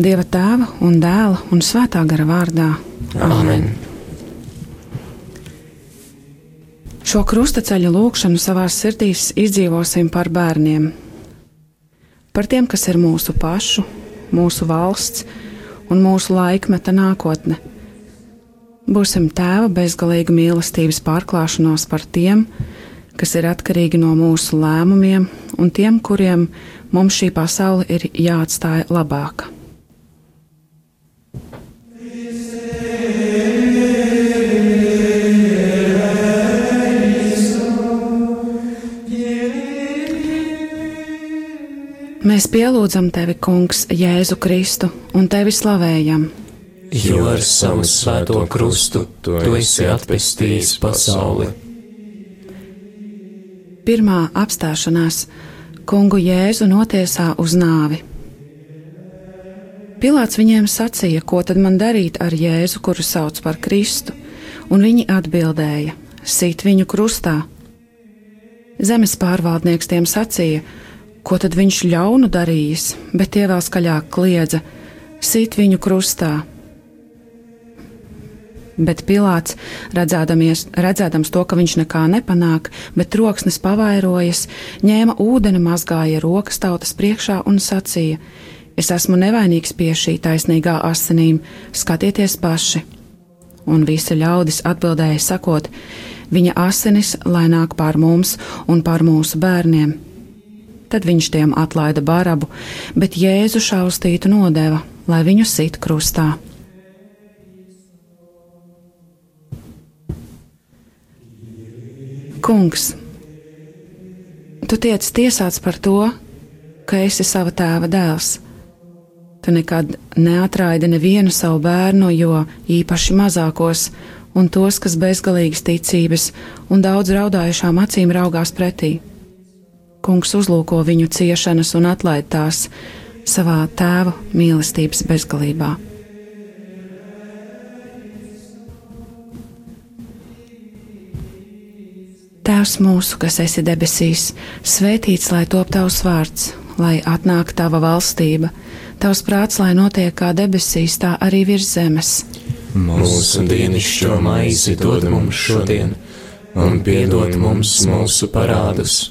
Dieva tēva un dēla un svētā gara vārdā. Amen. Šo krustaceļa lūgšanu savā sirdīs izdzīvosim par bērniem, par tiem, kas ir mūsu pašu, mūsu valsts un mūsu laikmeta nākotne. Būsim tēva bezgalīga mīlestības pārklāšanos par tiem, kas ir atkarīgi no mūsu lēmumiem, un tiem, kuriem mums šī pasaule ir jāatstāj labāka. Mēs pielūdzam tevi, Kungs, Jēzu Kristu, un tevi slavējam. Jo ar savu svēto krustu tu esi atpestījis pasauli. Pirmā apstāšanās kungu Jēzu notiesā uz nāvi. Pilārs viņiem sacīja, ko tad man darīt ar Jēzu, kuru sauc par Kristu, un viņi atbildēja: Sit viņu krustā. Zemes pārvaldnieks tiem sacīja, ko tad viņš ļaunu darījis, bet tie vēl skaļāk kliedza: Sit viņu krustā! Bet Pilārs, redzēdams to, ka viņš nekā nepanāk, bet troksnis pavairojas, ņēma ūdeni, mazgāja rokas tautas priekšā un sacīja: Es esmu nevainīgs pie šī taisnīgā asinīm, skatieties paši! Un visi ļaudis atbildēja, sakot: Viņa asinis lai nāk pār mums un pār mūsu bērniem! Tad viņš tiem atlaida barabu, bet Jēzu šaustītu nodeva, lai viņu sit krustā. Kungs, tu tiec tiesāts par to, ka esi sava tēva dēls. Tu nekad neatraidi nevienu savu bērnu, jo īpaši mazākos un tos, kas bezgalīgas ticības un daudz raudājušām acīm raugās pretī. Kungs uzlūko viņu ciešanas un atlaid tās savā tēva mīlestības bezgalībā. Tēvs mūsu, kas esi debesīs, svētīts lai top tavs vārds, lai atnāk tava valstība, tavs prāts, lai notiek kā debesīs, tā arī virs zemes. Mūsu dienascho maizi dod mums šodien, un piedod mums mūsu parādus,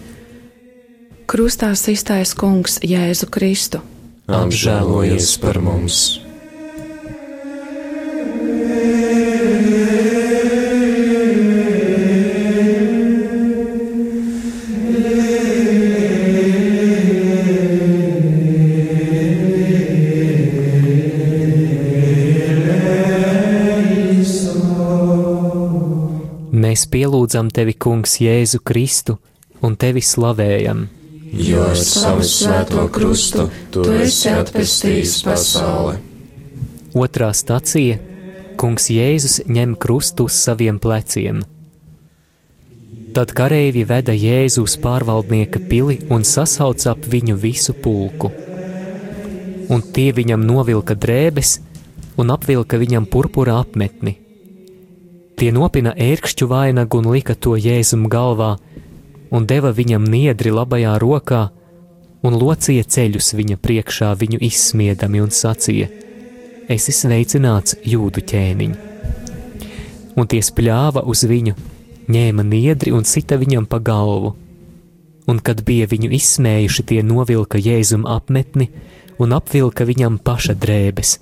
Krustā iztaisa Kungs Jēzu Kristu. Apžēlojies par mums! Mēs pielūdzam tevi, Kungs, Jēzu Kristu un tevi slavējam. Jo ar savu svēto krustu tu esi atpestījis pasauli. Otrā stacija - Kungs Jēzus ņem krustu uz saviem pleciem. Tad kareivi veda Jēzu uz pārvaldnieka pili un sasauca ap viņu visu pulku. Un tie viņam novilka drēbes un apvilka viņam purpura apmetni Tie nopina ērkšķu vainagu un lika to jēzum galvā, un deva viņam niedri labajā rokā, un locīja ceļus viņa priekšā, viņu izsmiedami un sacīja: Es esmu sveicināts jūdu ķēniņ. Un tie spļāva uz viņu, ņēma niedri un sita viņam pa galvu. Un, kad bija viņu izsmējuši, tie novilka jēzum apmetni un apvilka viņam paša drēbes,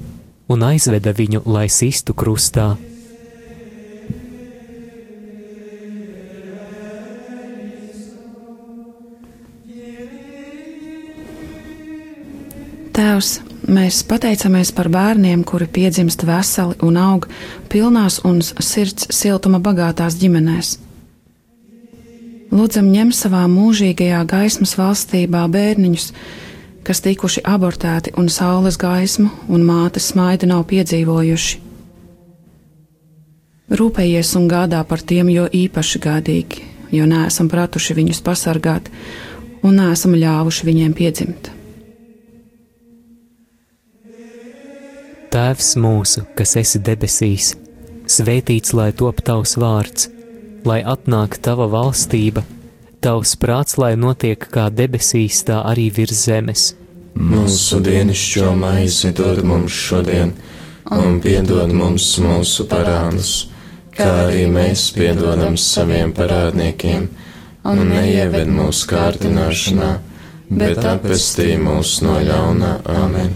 un aizveda viņu, lai sistu krustā Tēvs, mēs pateicamies par bērniem, kuri piedzimst veseli un aug pilnās un sirds siltuma bagātās ģimenēs. Lūdzam, ņem savā mūžīgajā gaismas valstībā bērniņus, kas tikuši abortēti un saules gaismu un mātes smaidu nav piedzīvojuši. Rūpējies un gādā par tiem, jo īpaši gādīgi, jo neesam pratuši viņus pasargāt un neesam ļāvuši viņiem piedzimt. Tēvs mūsu, kas esi debesīs, svētīts lai top tavs vārds, lai atnāk tava valstība, tavs prāts, lai notiek kā debesīs, tā arī virs zemes. Mūsu dienascho maizi dod mums šodien, un piedod mums mūsu parādus kā arī mēs piedodam saviem parādniekiem, un neieved mūsu kārdināšanā, bet apestī mūs no ļaunā amen.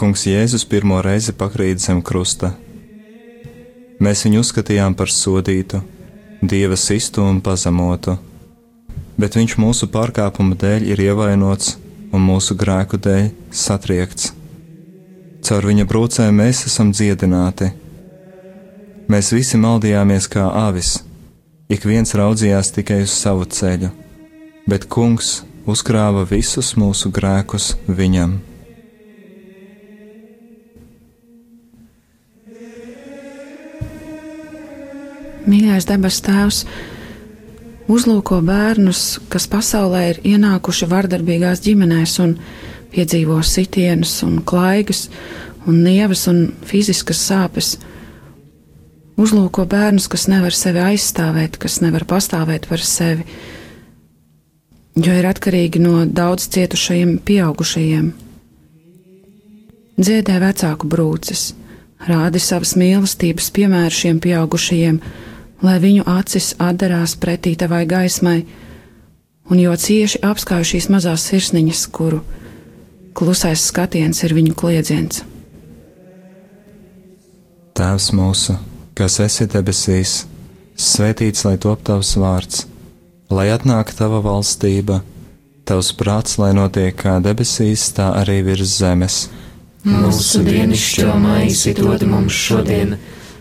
Kungs Jēzus pirmo reizi pakrīt zem krusta. Mēs viņu uzskatījām par sodītu, dieva sistu un pazemotu, bet viņš mūsu pārkāpumu dēļ ir ievainots un mūsu grēku dēļ satriekts. Caur viņa brūcēm mēs esam dziedināti. Mēs visi maldījāmies kā avis ik viens raudzījās tikai uz savu ceļu, bet kungs uzkrāva visus mūsu grēkus viņam. Mīļais debes Tēvs, uzlūko bērnus, kas pasaulē ir ienākuši vardarbīgās ģimenēs un piedzīvo sitienus un klaigas un nievas un fiziskas sāpes uzlūko bērnus, kas nevar sevi aizstāvēt, kas nevar pastāvēt par sevi, jo ir atkarīgi no daudz cietušajiem pieaugušajiem. Dziedē vecāku brūces, rādi savas mīlestības piemēru šiem pieaugušajiem, lai viņu acis atdarās pretī tavai gaismai, un jo cieši apskauj šīs mazās sirsniņas, kuru klusais skatiens ir viņu kliedziens. Tēvs mūsu! kas esi debesīs, svētīts lai top tavs vārds, lai atnāk tava valstība, tavs prāts, lai notiek kā debesīs, tā arī virs zemes. Mūsu dienascho maizi dod mums šodien,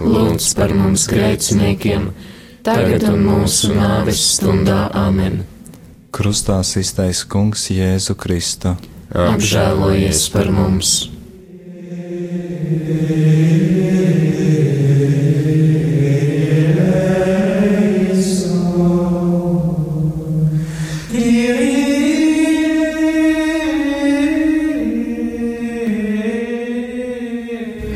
lūdz par mums grēciniekiem, tagad un mūsu nāves stundā Amen. Krustā iztais Kungs Jēzu Kristu. Apžēlojies par mums!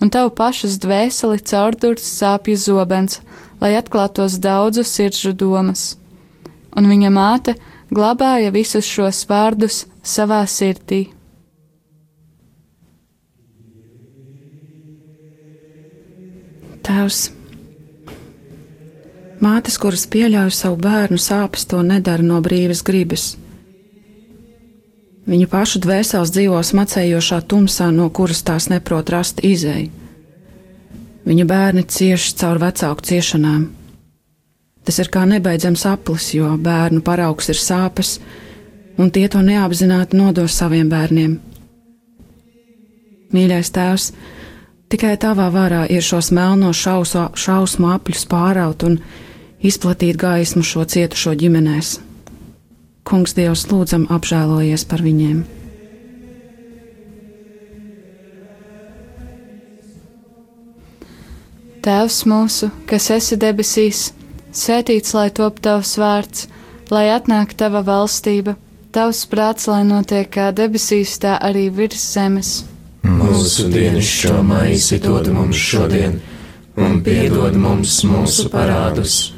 un tavu pašas dvēseli caurdurs sāpju zobens, lai atklātos daudzu sirdžu domas. Un viņa māte glabāja visus šos vārdus savā sirdī. Tēvs, Mātes, kuras pieļauj savu bērnu sāpes, to nedara no brīvas gribas. Viņu pašu dvēseles dzīvo smacējošā tumsā, no kuras tās neprot rast izēju. Viņu bērni cieši caur vecāku ciešanām. Tas ir kā nebeidzams aplis, jo bērnu paraugs ir sāpes, un tie to neapzināti nodos saviem bērniem. Mīļais tēvs, tikai tavā varā ir šos melno šauso, šausmu apļus pāraut un izplatīt gaismu šo cietušo ģimenēs. Kungs Dievs lūdzam apžēlojies par viņiem. Tēvs mūsu, kas esi debesīs, svētīts lai top tavs vārds, lai atnāk tava valstība, tavs prāts, lai notiek kā debesīs, tā arī virs zemes. Mūsu dienascho maizi dod mums šodien, un piedod mums mūsu parādus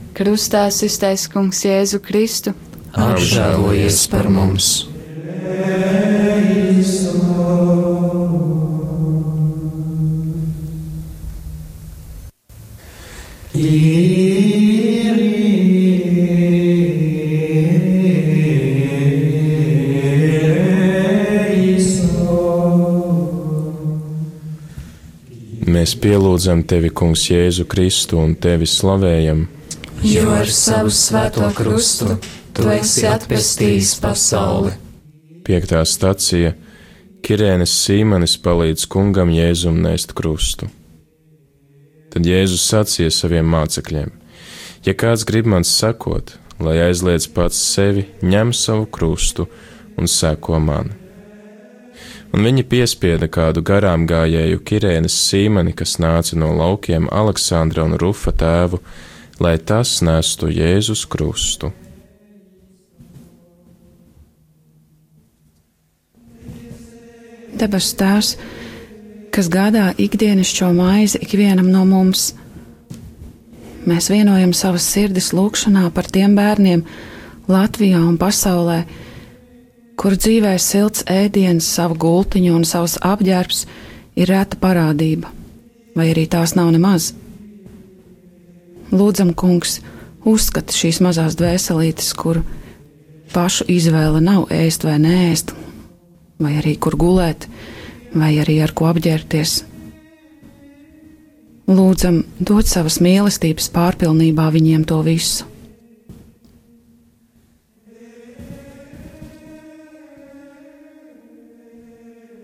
Krustā iztais kungs Jēzu Kristu, apžēlojies par mums! Mēs pielūdzam tevi, Kungs, Jēzu Kristu un tevi slavējam jo ar savu svēto krustu tu esi atpestījis pasauli. Piektā stacija Kirēnas Sīmanis palīdz kungam Jēzum nēst krustu. Tad Jēzus sacīja saviem mācekļiem: Ja kāds grib man sekot, lai aizliedz pats sevi, ņem savu krustu un seko man. Un viņi piespieda kādu garām gājēju Kirēnas Sīmani, kas nāca no laukiem Aleksandra un Rufa tēvu, lai tas nestu Jēzus krustu. Debes Tēvs, kas gādā ikdienišķo maizi ikvienam no mums, mēs vienojam savas sirdis lūgšanā par tiem bērniem Latvijā un pasaulē, kur dzīvē silts ēdiens, savu gultiņu un savs apģērbs ir reta parādība, vai arī tās nav nemaz. Lūdzam, kungs, uzskata šīs mazās dvēselītes, kuru pašu izvēle nav ēst vai nēst, vai arī kur gulēt, vai arī ar ko apģērbties. Lūdzam, dod savas mīlestības pārpilnībā viņiem to visu.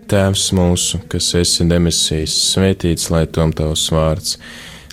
Tēvs mūsu, kas esi debesīs, svētīts lai tom tavs vārds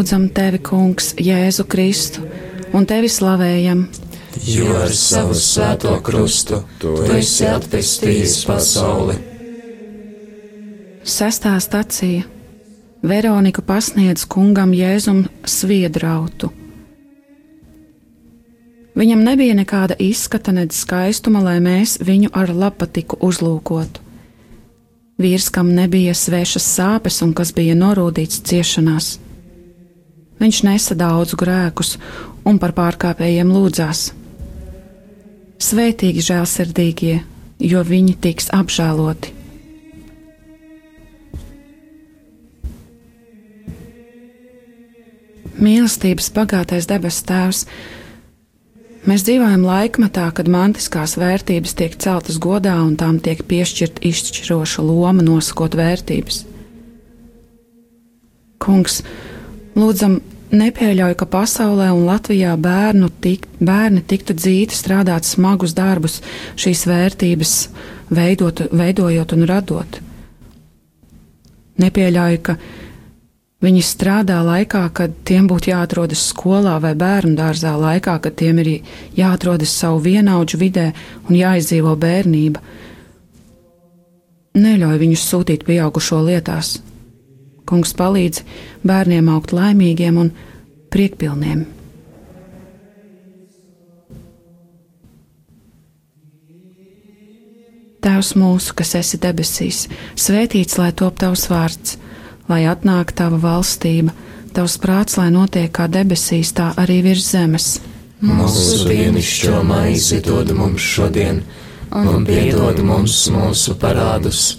Mēs pielūdzam tevi, Kungs, Jēzu Kristu, un tevi slavējam. Jo ar savu svēto krustu tu esi atpestījis pasauli. Sestā stacija Veronika pasniedz kungam Jēzum sviedrautu. Viņam nebija nekāda izskata, nedz skaistuma, lai mēs viņu ar lapatiku uzlūkotu. Vīrs, kam nebija svešas sāpes un kas bija norūdīts ciešanās Viņš nesa daudz grēkus un par pārkāpējiem lūdzās. Svētīgi žēlsirdīgie, jo viņi tiks apžēloti. Mīlestības bagātais debes Tēvs, mēs dzīvojam laikmetā, kad mantiskās vērtības tiek celtas godā un tām tiek piešķirta izšķiroša loma nosakot vērtības. Kungs, lūdzam, nepieļauj, ka pasaulē un Latvijā bērnu tik, bērni tiktu dzīti strādāt smagus darbus, šīs vērtības veidot, veidojot un radot. Nepieļauj, ka Viņi strādā laikā, kad tiem būtu jāatrodas skolā vai bērnu dārzā, laikā, kad tiem ir jāatrodas savu vienaudžu vidē un jāizdzīvo bērnība. Neļauj viņus sūtīt pieaugušo lietās. Kungs palīdz bērniem augt laimīgiem un priekpilniem. Tēvs mūsu, kas esi debesīs, svētīts lai top tavs vārds lai atnāk tava valstība, tavs prāts, lai notiek kā debesīs, tā arī virs zemes. Mūsu dienascho maizi dod mums šodien, un piedod mums mūsu parādus,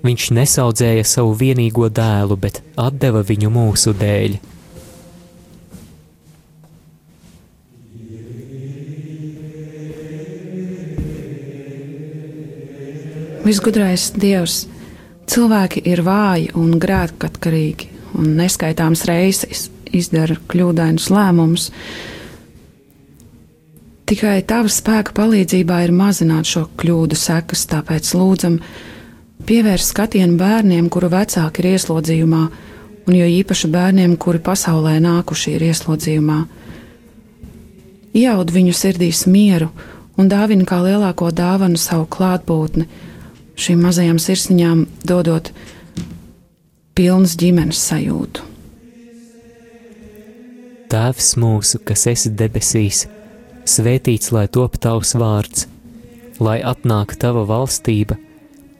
Viņš nesaudzēja savu vienīgo dēlu, bet deva viņu mūsu dēļ. Visgudrais Dievs, cilvēki ir vāji un grēkatkarīgi, un neskaitāms reizes izdara kļūdainus lēmumus. Tikai tava spēka palīdzībā ir mazināt šo kļūdu sekas, tāpēc lūdzam, Pievērs skatienu bērniem, kuru vecāki ir ieslodzījumā, un jo īpaši bērniem, kuri pasaulē nākuši ir ieslodzījumā. Ieaud viņu sirdīs mieru un dāvina kā lielāko dāvanu savu klātbūtni, šīm mazajām sirsniņām dodot pilnas ģimenes sajūtu. Tēvs mūsu, kas esi debesīs, svētīts lai top tavs vārds, lai atnāk tava valstība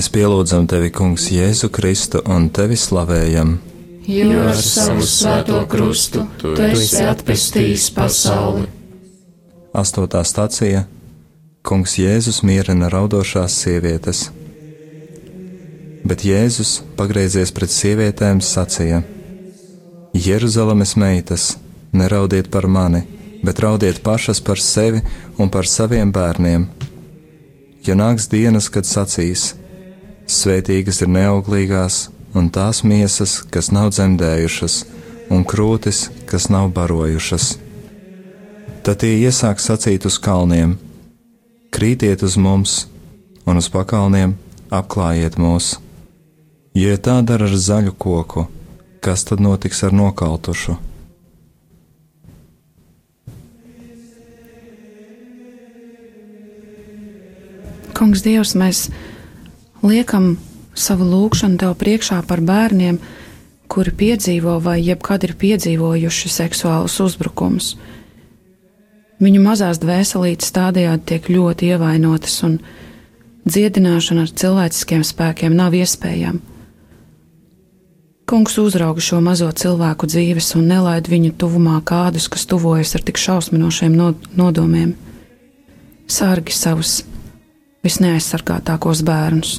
Mēs pielūdzam tevi, Kungs, Jēzu Kristu un tevi slavējam. Jo ar savu svēto krustu tu esi atpestījis pasauli. Astotā stācija Kungs Jēzus mierina raudošās sievietes. Bet Jēzus, pagriezies pret sievietēm, sacīja: Jeruzalemes meitas, neraudiet par mani, bet raudiet pašas par sevi un par saviem bērniem. Ja nāks dienas, kad sacīs: Svētīgas ir neauglīgās, un tās miesas, kas nav dzemdējušas, un krūtis, kas nav barojušas. Tad tie iesāks sacīt uz kalniem: Krītiet uz mums, un uz pakalniem apklājiet mūs. Ja tā dara ar zaļu koku, kas tad notiks ar nokautušu? Kungs, Dievs, mēs liekam savu lūgšanu Tev priekšā par bērniem, kuri piedzīvo vai jebkad ir piedzīvojuši seksuālus uzbrukumus. Viņu mazās dvēselītes tādējādi tiek ļoti ievainotas, un dziedināšana ar cilvēciskiem spēkiem nav iespējama. Kungs uzrauga šo mazo cilvēku dzīves un nelaid viņu tuvumā kādus, kas tuvojas ar tik šausminošiem nodomiem. Sārgi savus visneaizsargātākos bērnus.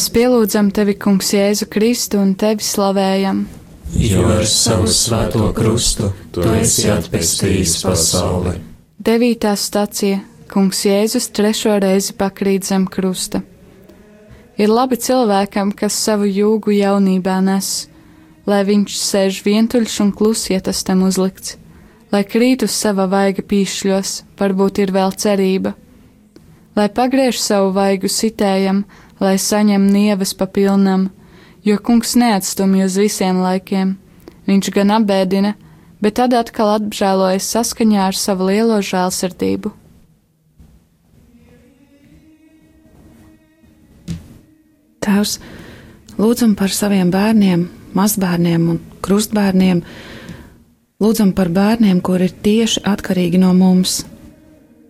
Mēs pielūdzam tevi, Kungs, Jēzu Kristu un tevi slavējam. Jo ar savu svēto krustu tu esi atpestījis pasauli. Devītā stacija Kungs Jēzus trešo reizi pakrīt zem krusta. Ir labi cilvēkam, kas savu jūgu jaunībā nes, lai viņš sēž vientuļš un klusi, ja tas tam uzlikts, lai krīt uz sava vaiga pīšļos, varbūt ir vēl cerība, lai pagriež savu vaigu sitējam, lai saņem nievas pa pilnam, jo kungs neatstumj uz visiem laikiem. Viņš gan apbēdina, bet tad atkal apžēlojas saskaņā ar savu lielo žēlsirdību. Tēvs, lūdzam par saviem bērniem, mazbērniem un krustbērniem, lūdzam par bērniem, kuri ir tieši atkarīgi no mums.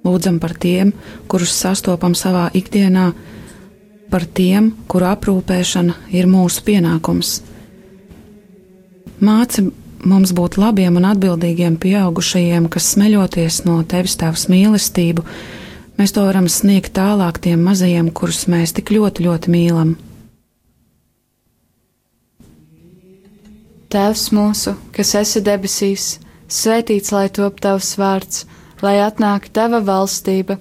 Lūdzam par tiem, kurus sastopam savā ikdienā, par tiem, kuru aprūpēšana ir mūsu pienākums. Māci mums būt labiem un atbildīgiem pieaugušajiem, kas smeļoties no tevis tēvs mīlestību, mēs to varam sniegt tālāk tiem mazajiem, kurus mēs tik ļoti, ļoti mīlam. Tēvs mūsu, kas esi debesīs, svētīts lai top tavs vārds, lai atnāk tava valstība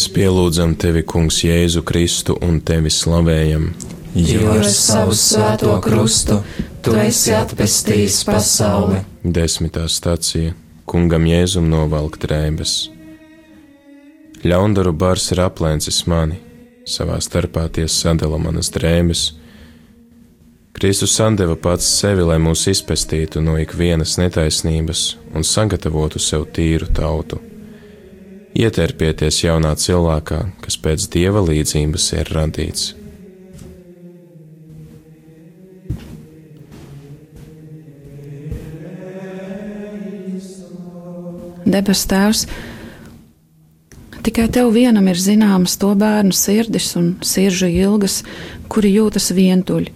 Mēs pielūdzam tevi, Kungs, Jēzu Kristu un tevi slavējam. Jo ar savu svēto krustu tu esi atpestījis pasauli. Desmitā stācija Kungam Jēzum novalk drēbes. Ļaundaru bars ir aplēncis mani, savā starpā tie sadala manas drēbes. Kristus sandeva pats sevi, lai mūs izpestītu no ikvienas netaisnības un sagatavotu sev tīru tautu. Ieterpieties jaunā cilvēkā, kas pēc dieva līdzības ir radīts. Debes Tēvs, tikai Tev vienam ir zināmas to bērnu sirdis un sirdžu ilgas, kuri jūtas vientuļi.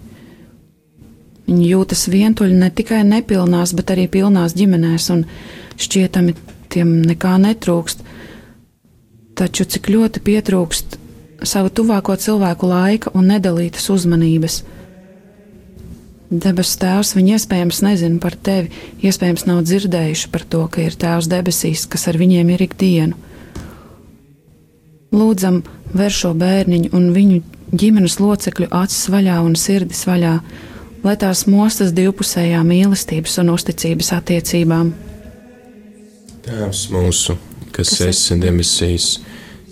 Viņi jūtas vientuļi ne tikai nepilnās, bet arī pilnās ģimenēs, un šķietami tiem nekā netrūkst. Taču cik ļoti pietrūkst savu tuvāko cilvēku laika un nedalītas uzmanības. Debes Tēvs, viņi iespējams nezina par tevi, iespējams nav dzirdējuši par to, ka ir Tēvs debesīs, kas ar viņiem ir ikdienu. Lūdzam, ver šo bērniņu un viņu ģimenes locekļu acis vaļā un sirdis vaļā, lai tās mostas divpusējā mīlestības un uzticības attiecībām. Tēvs mūsu, kas, esi debesīs,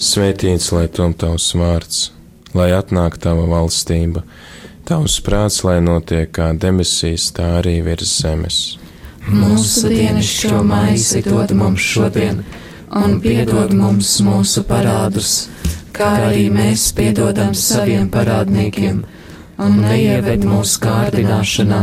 svētīts lai tom tavs vārds, lai atnāk tava valstība. Tavs prāts, lai notiek kā debesīs, tā arī virs zemes. Mūsu dienascho maizi dod mums šodien, un piedod mums mūsu parādus, kā arī mēs piedodam saviem parādniekiem, un neieved mūsu kārdināšanā,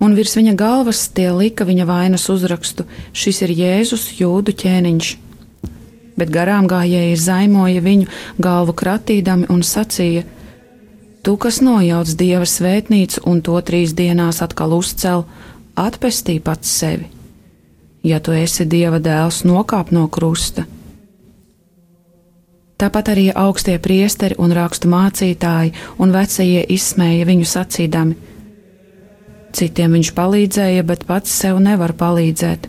un virs viņa galvas tie lika viņa vainas uzrakstu: Šis ir Jēzus, jūdu ķēniņš. Bet garām gājēji zaimoja viņu galvu kratīdami un sacīja: Tu, kas nojauc dieva svētnīcu un to trīs dienās atkal uzcel, atpestī pats sevi. Ja tu esi dieva dēls, nokāp no krusta. Tāpat arī augstie priesteri un rakstu mācītāji un vecie izsmēja viņu sacīdami: Citiem viņš palīdzēja, bet pats sev nevar palīdzēt.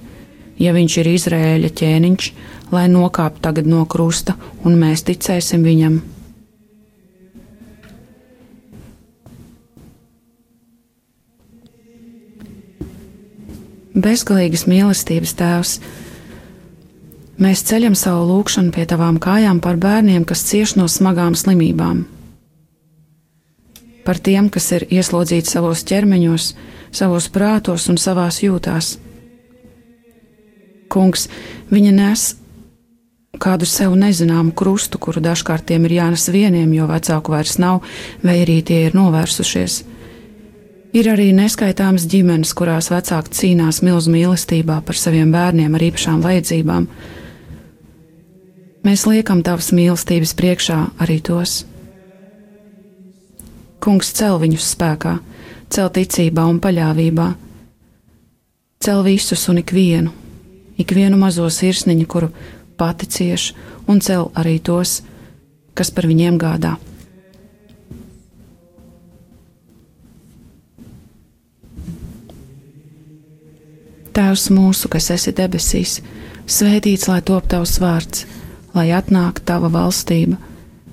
Ja viņš ir Izrēļa ķēniņš, lai nokāp tagad no krusta, un mēs ticēsim viņam. Bezgalīgas mīlestības tēvs, mēs ceļam savu lūgšanu pie tavām kājām par bērniem, kas cieš no smagām slimībām par tiem, kas ir ieslodzīti savos ķermeņos, savos prātos un savās jūtās. Kungs, viņa nes kādu sev nezināmu krustu, kuru dažkārt tiem ir jānes vieniem, jo vecāku vairs nav, vai arī tie ir novērsušies. Ir arī neskaitāmas ģimenes, kurās vecāki cīnās milzu mīlestībā par saviem bērniem ar īpašām vajadzībām. Mēs liekam tavas mīlestības priekšā arī tos. Kungs cel viņus spēkā, cel ticībā un paļāvībā. Cel visus un ikvienu, ikvienu mazo sirsniņu, kuru pati cieš, un cel arī tos, kas par viņiem gādā. Tēvs mūsu, kas esi debesīs, svētīts lai top tavs vārds, lai atnāk tava valstība,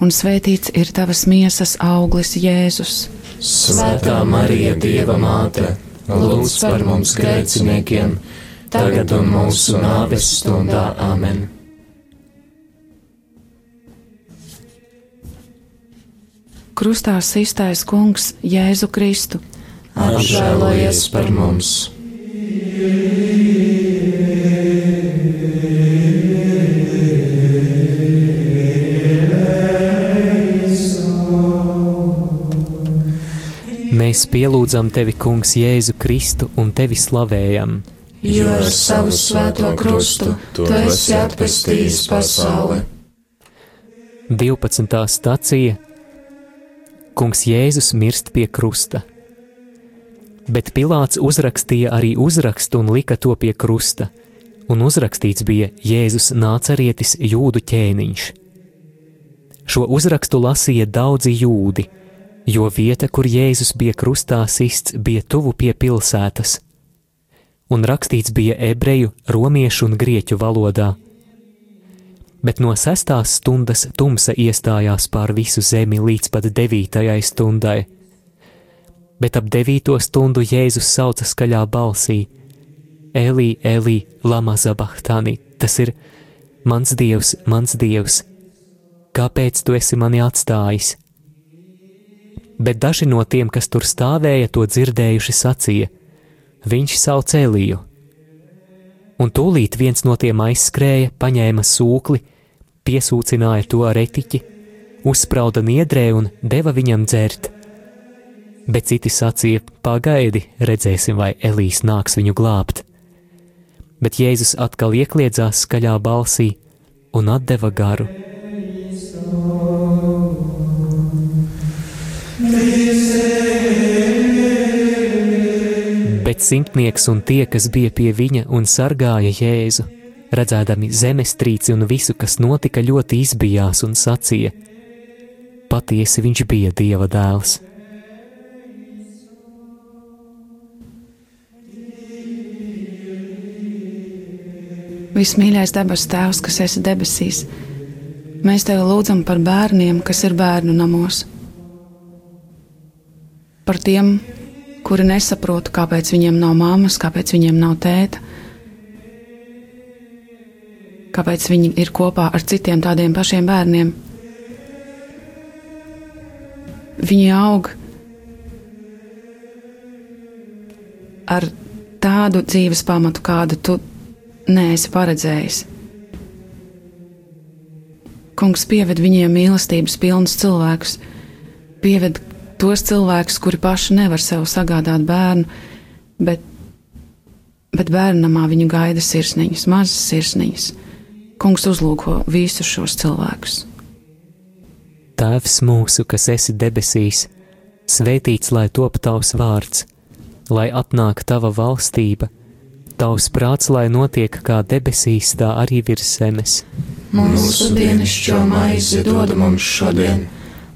un svētīts ir tavas miesas auglis, Jēzus. Svētā Marija, Dieva māte, lūdz par mums grēciniekiem, tagad un mūsu nāves stundā Āmen. Krustā sistais kungs Jēzu Kristu. Apžēlojies par mums! Mēs pielūdzam tevi, Kungs, Jēzu Kristu un tevi slavējam. Jo ar savu svēto krustu tu esi atpestījis pasauli. 12. stacija Kungs Jēzus mirst pie krusta. Bet Pilārs uzrakstīja arī uzrakstu un lika to pie krusta, un uzrakstīts bija Jēzus nācerietis jūdu ķēniņš. Šo uzrakstu lasīja daudzi jūdi, jo vieta, kur Jēzus bija krustā sists, bija tuvu pie pilsētas, un rakstīts bija ebreju, romiešu un grieķu valodā. Bet no sestās stundas tumsa iestājās pār visu zemi līdz pat devītajai stundai. Bet ap devīto stundu Jēzus sauca skaļā balsī: Elī, Elī, Lama Zabahtani, tas ir mans dievs, mans dievs, kāpēc tu esi mani atstājis? Bet daži no tiem, kas tur stāvēja, to dzirdējuši, sacīja: Viņš sauc Eliju. Un tūlīt viens no tiem aizskrēja, paņēma sūkli, piesūcināja to ar etiķi, uzsprauda niedrē un deva viņam dzert. Bet citi sacīja: Pagaidi, redzēsim, vai Elīs nāks viņu glābt. Bet Jēzus atkal iekļiedzās skaļā balsī un atdeva garu. Bet simtnieks un tie, kas bija pie viņa un sargāja Jēzu, redzēdami zemestrīci un visu, kas notika, ļoti izbijās un sacīja: Patiesi viņš bija Dieva dēls. Vismīļais debes Tēvs, kas esi debesīs, mēs Tevi lūdzam par bērniem, kas ir bērnu namos. Par tiem, kuri nesaprot, kāpēc viņiem nav mammas, kāpēc viņiem nav tēta, kāpēc viņi ir kopā ar citiem tādiem pašiem bērniem. Viņi aug ar tādu dzīves pamatu, kādu tu neesi paredzējis. Kungs pieved viņiem mīlestības pilnus cilvēkus, pieved tos cilvēkus, kuri paši nevar sev sagādāt bērnu, bet, bet bērnamā viņu gaida sirsniņas, mazas sirsniņas. Kungs uzlūko visus šos cilvēkus. Tēvs mūsu, kas esi debesīs, svētīts lai top tavs vārds, lai atnāk tava valstība, tavs prāts, lai notiek kā debesīs, tā arī virs zemes. Mūsu dienascho maizi dod mums šodien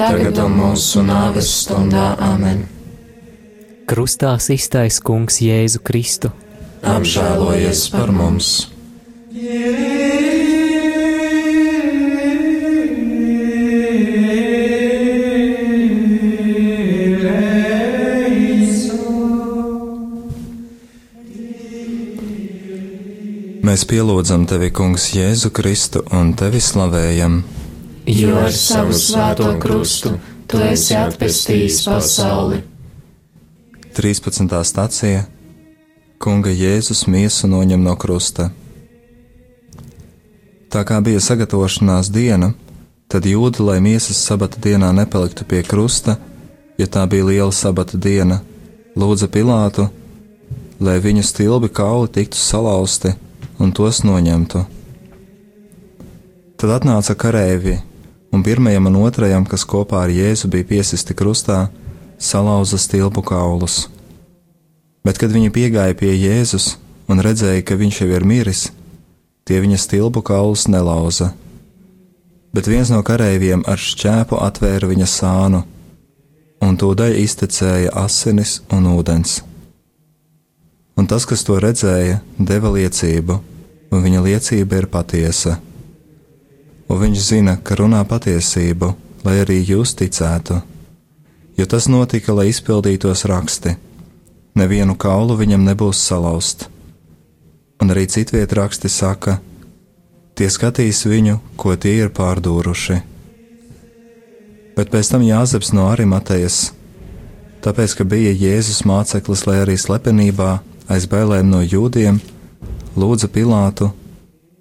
Tagad un mūsu nāves stundā Āmen. Krustā iztais Kungs Jēzu Kristu. Apžēlojies par mums! Mēs pielūdzam tevi, Kungs, Jēzu Kristu un tevi slavējam. Jo ar savu svēto krustu tu esi atpestījis pasauli. 13. stācija Kunga Jēzus miesu noņem no krusta. Tā kā bija sagatavošanās diena, tad jūda, lai miesas sabata dienā nepaliktu pie krusta, ja tā bija liela sabata diena, lūdza Pilātu, lai viņu stilbi kauli tiktu salauzti un tos noņemtu. Tad atnāca kareivi, un pirmajam un otrajam, kas kopā ar Jēzu bija piesisti krustā, salauza stilbu kaulus. Bet, kad viņi piegāja pie Jēzus un redzēja, ka viņš jau ir miris, tie viņa stilbu kaulus nelauza. Bet viens no kareiviem ar šķēpu atvēra viņa sānu, un tūdaļ iztecēja asinis un ūdens. Un tas, kas to redzēja, deva liecību, un viņa liecība ir patiesa. Un viņš zina, ka runā patiesību, lai arī jūs ticētu jo tas notika, lai izpildītos raksti. Nevienu kaulu viņam nebūs salauzt. Un arī citviet raksti saka, tie skatīs viņu, ko tie ir pārdūruši. Bet pēc tam Jāzeps no Arimatejas, tāpēc, ka bija Jēzus māceklis, lai arī slepenībā aiz bailēm no jūdiem, lūdza Pilātu,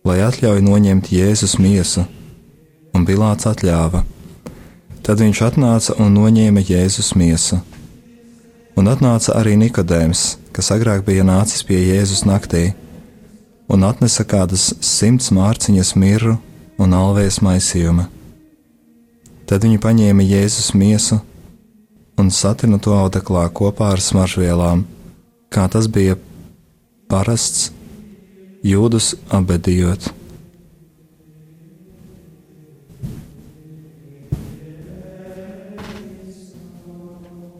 lai atļauj noņemt Jēzus miesu, un Pilāts atļāva. Tad viņš atnāca un noņēma Jēzus miesu. Un atnāca arī Nikodēms, kas agrāk bija nācis pie Jēzus naktī, un atnesa kādas simts mārciņas mirru un alvējas maisījuma. Tad viņi paņēma Jēzus miesu un satina to audeklā kopā ar smaržvielām, kā tas bija parasts jūdus abedījot.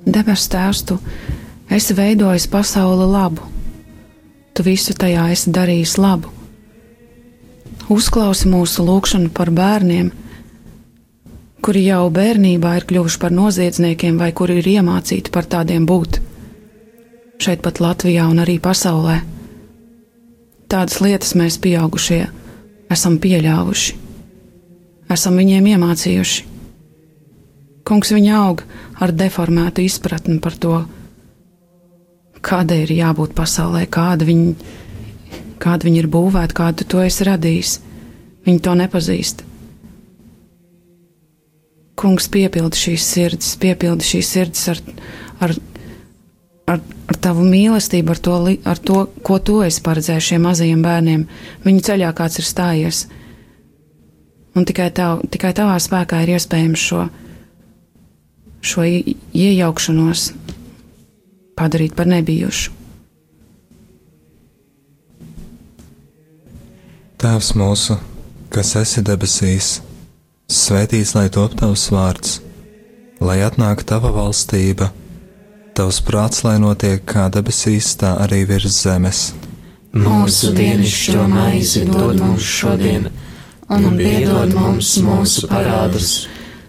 Debes Tēvs, tu esi veidojis pasauli labu, tu visu tajā esi darījis labu. Uzklausi mūsu lūgšanu par bērniem, kuri jau bērnībā ir kļuvuši par noziedzniekiem vai kuri ir iemācīti par tādiem būt. Šeit pat Latvijā un arī pasaulē. Tādas lietas mēs pieaugušie esam pieļāvuši, esam viņiem iemācījuši. Kungs viņa aug ar deformētu izpratni par to, kādai ir jābūt pasaulē, kāda viņa, kāda viņa ir būvēta, kādu to esi radījis. Viņi to nepazīst. Kungs piepilda šīs sirds, piepilda šīs sirds ar, ar, ar, ar tavu mīlestību, ar to, ar to, ko tu esi paredzējis šiem mazajiem bērniem. Viņu ceļā kāds ir stājies. Un tikai, tav, tikai tavā spēkā ir iespējams šo šo iejaukšanos padarīt par nebijušu. Tēvs mūsu, kas esi debesīs, svētīts lai top tavs vārds, lai atnāktu tava valstība, tavs prāts, lai notiek kā debesīs, tā arī virs zemes. Mūsu dienascho maizi dod mums šodien, un piedod mums mūsu parādus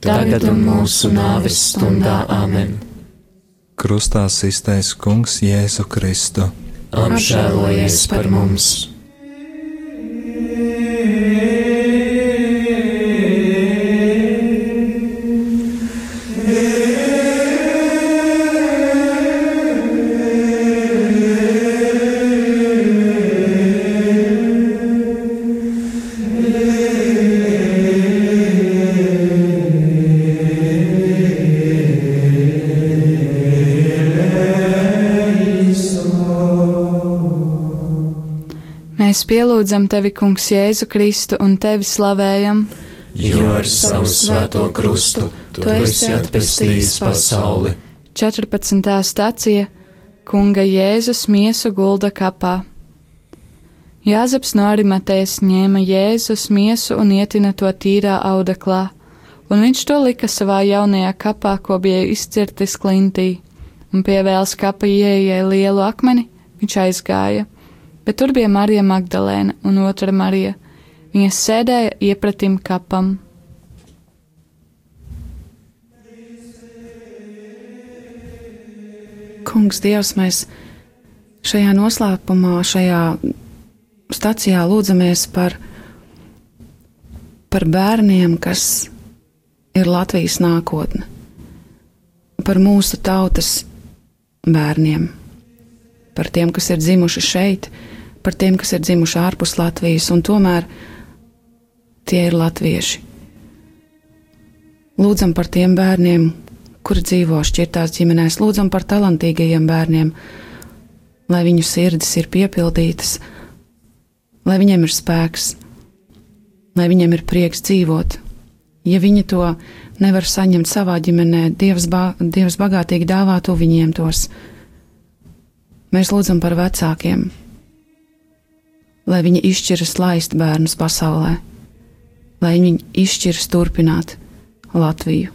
Tagad un mūsu nāves stundā Āmen. Krustā iztaisa Kungs Jēzu Kristu. Apžēlojies par mums! Mēs pielūdzam tevi, Kungs, Jēzu Kristu un tevi slavējam. Jo ar savu svēto krustu tu esi atpestījis pasauli. 14. stācija Kunga Jēzus miesu gulda kapā. Jāzeps no Arimatēs ņēma Jēzus miesu un ietina to tīrā audeklā, un viņš to lika savā jaunajā kapā, ko bija izcirtis klintī, un pievēls kapa ieejai lielu akmeni, viņš aizgāja, bet tur bija Marija Magdalēna un otra Marija. Viņas sēdēja iepratim kapam. Kungs, Dievs, mēs šajā noslēpumā, šajā stacijā lūdzamies par, par bērniem, kas ir Latvijas nākotne, par mūsu tautas bērniem, par tiem, kas ir dzimuši šeit, par tiem, kas ir dzimuši ārpus Latvijas, un tomēr tie ir latvieši. Lūdzam par tiem bērniem, kuri dzīvo šķirtās ģimenēs, lūdzam par talantīgajiem bērniem, lai viņu sirdis ir piepildītas, lai viņiem ir spēks, lai viņiem ir prieks dzīvot. Ja viņi to nevar saņemt savā ģimenē, Dievs, ba Dievs bagātīgi dāvātu viņiem tos. Mēs lūdzam par vecākiem, lai viņi izšķiras laist bērnus pasaulē, lai viņi izšķiras turpināt Latviju.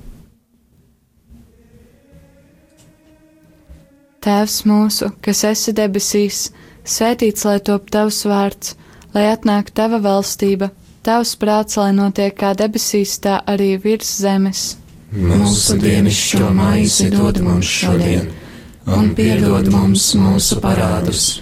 Tēvs mūsu, kas esi debesīs, svētīts lai top tavs vārds, lai atnāk tava valstība, tavs prāts, lai notiek kā debesīs, tā arī virs zemes. Mūsu dienascho maizi dod mums šodien, un piedod mums mūsu parādus,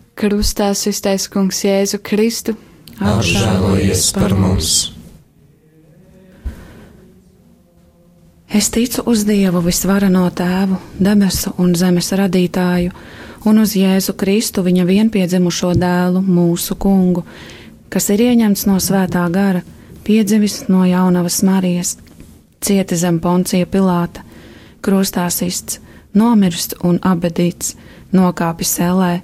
Krustā iztais kungs Jēzu Kristu, apžēlojies par mums! Es ticu uz Dievu visvarano tēvu, debesu un zemes radītāju, un uz Jēzu Kristu, viņa vienpiedzimušo dēlu, mūsu kungu, kas ir ieņemts no svētā gara, piedzimis no jaunavas Marijas, cieti zem poncija Pilāta, krustā sists, nomirst un abedīts, nokāpis sellē,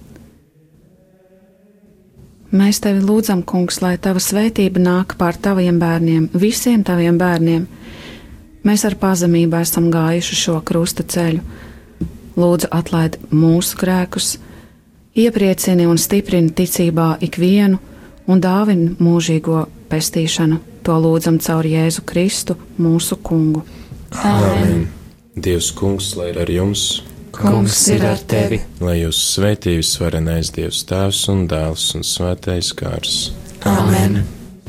Mēs tevi lūdzam, kungs, lai tava svētība nāk pār taviem bērniem, visiem taviem bērniem. Mēs ar pazemību esam gājuši šo krusta ceļu. Lūdzu, atlaid mūsu grēkus, iepriecini un stiprini ticībā ikvienu un dāvini mūžīgo pestīšanu. To lūdzam caur Jēzu Kristu, mūsu kungu. Āmen! Dievs, kungs, lai ir ar jums! Kungs ir ar tevi. Lai jūs svētījus varenais Dievs Tēvs un Dēls un Svētais Gārs. Āmen!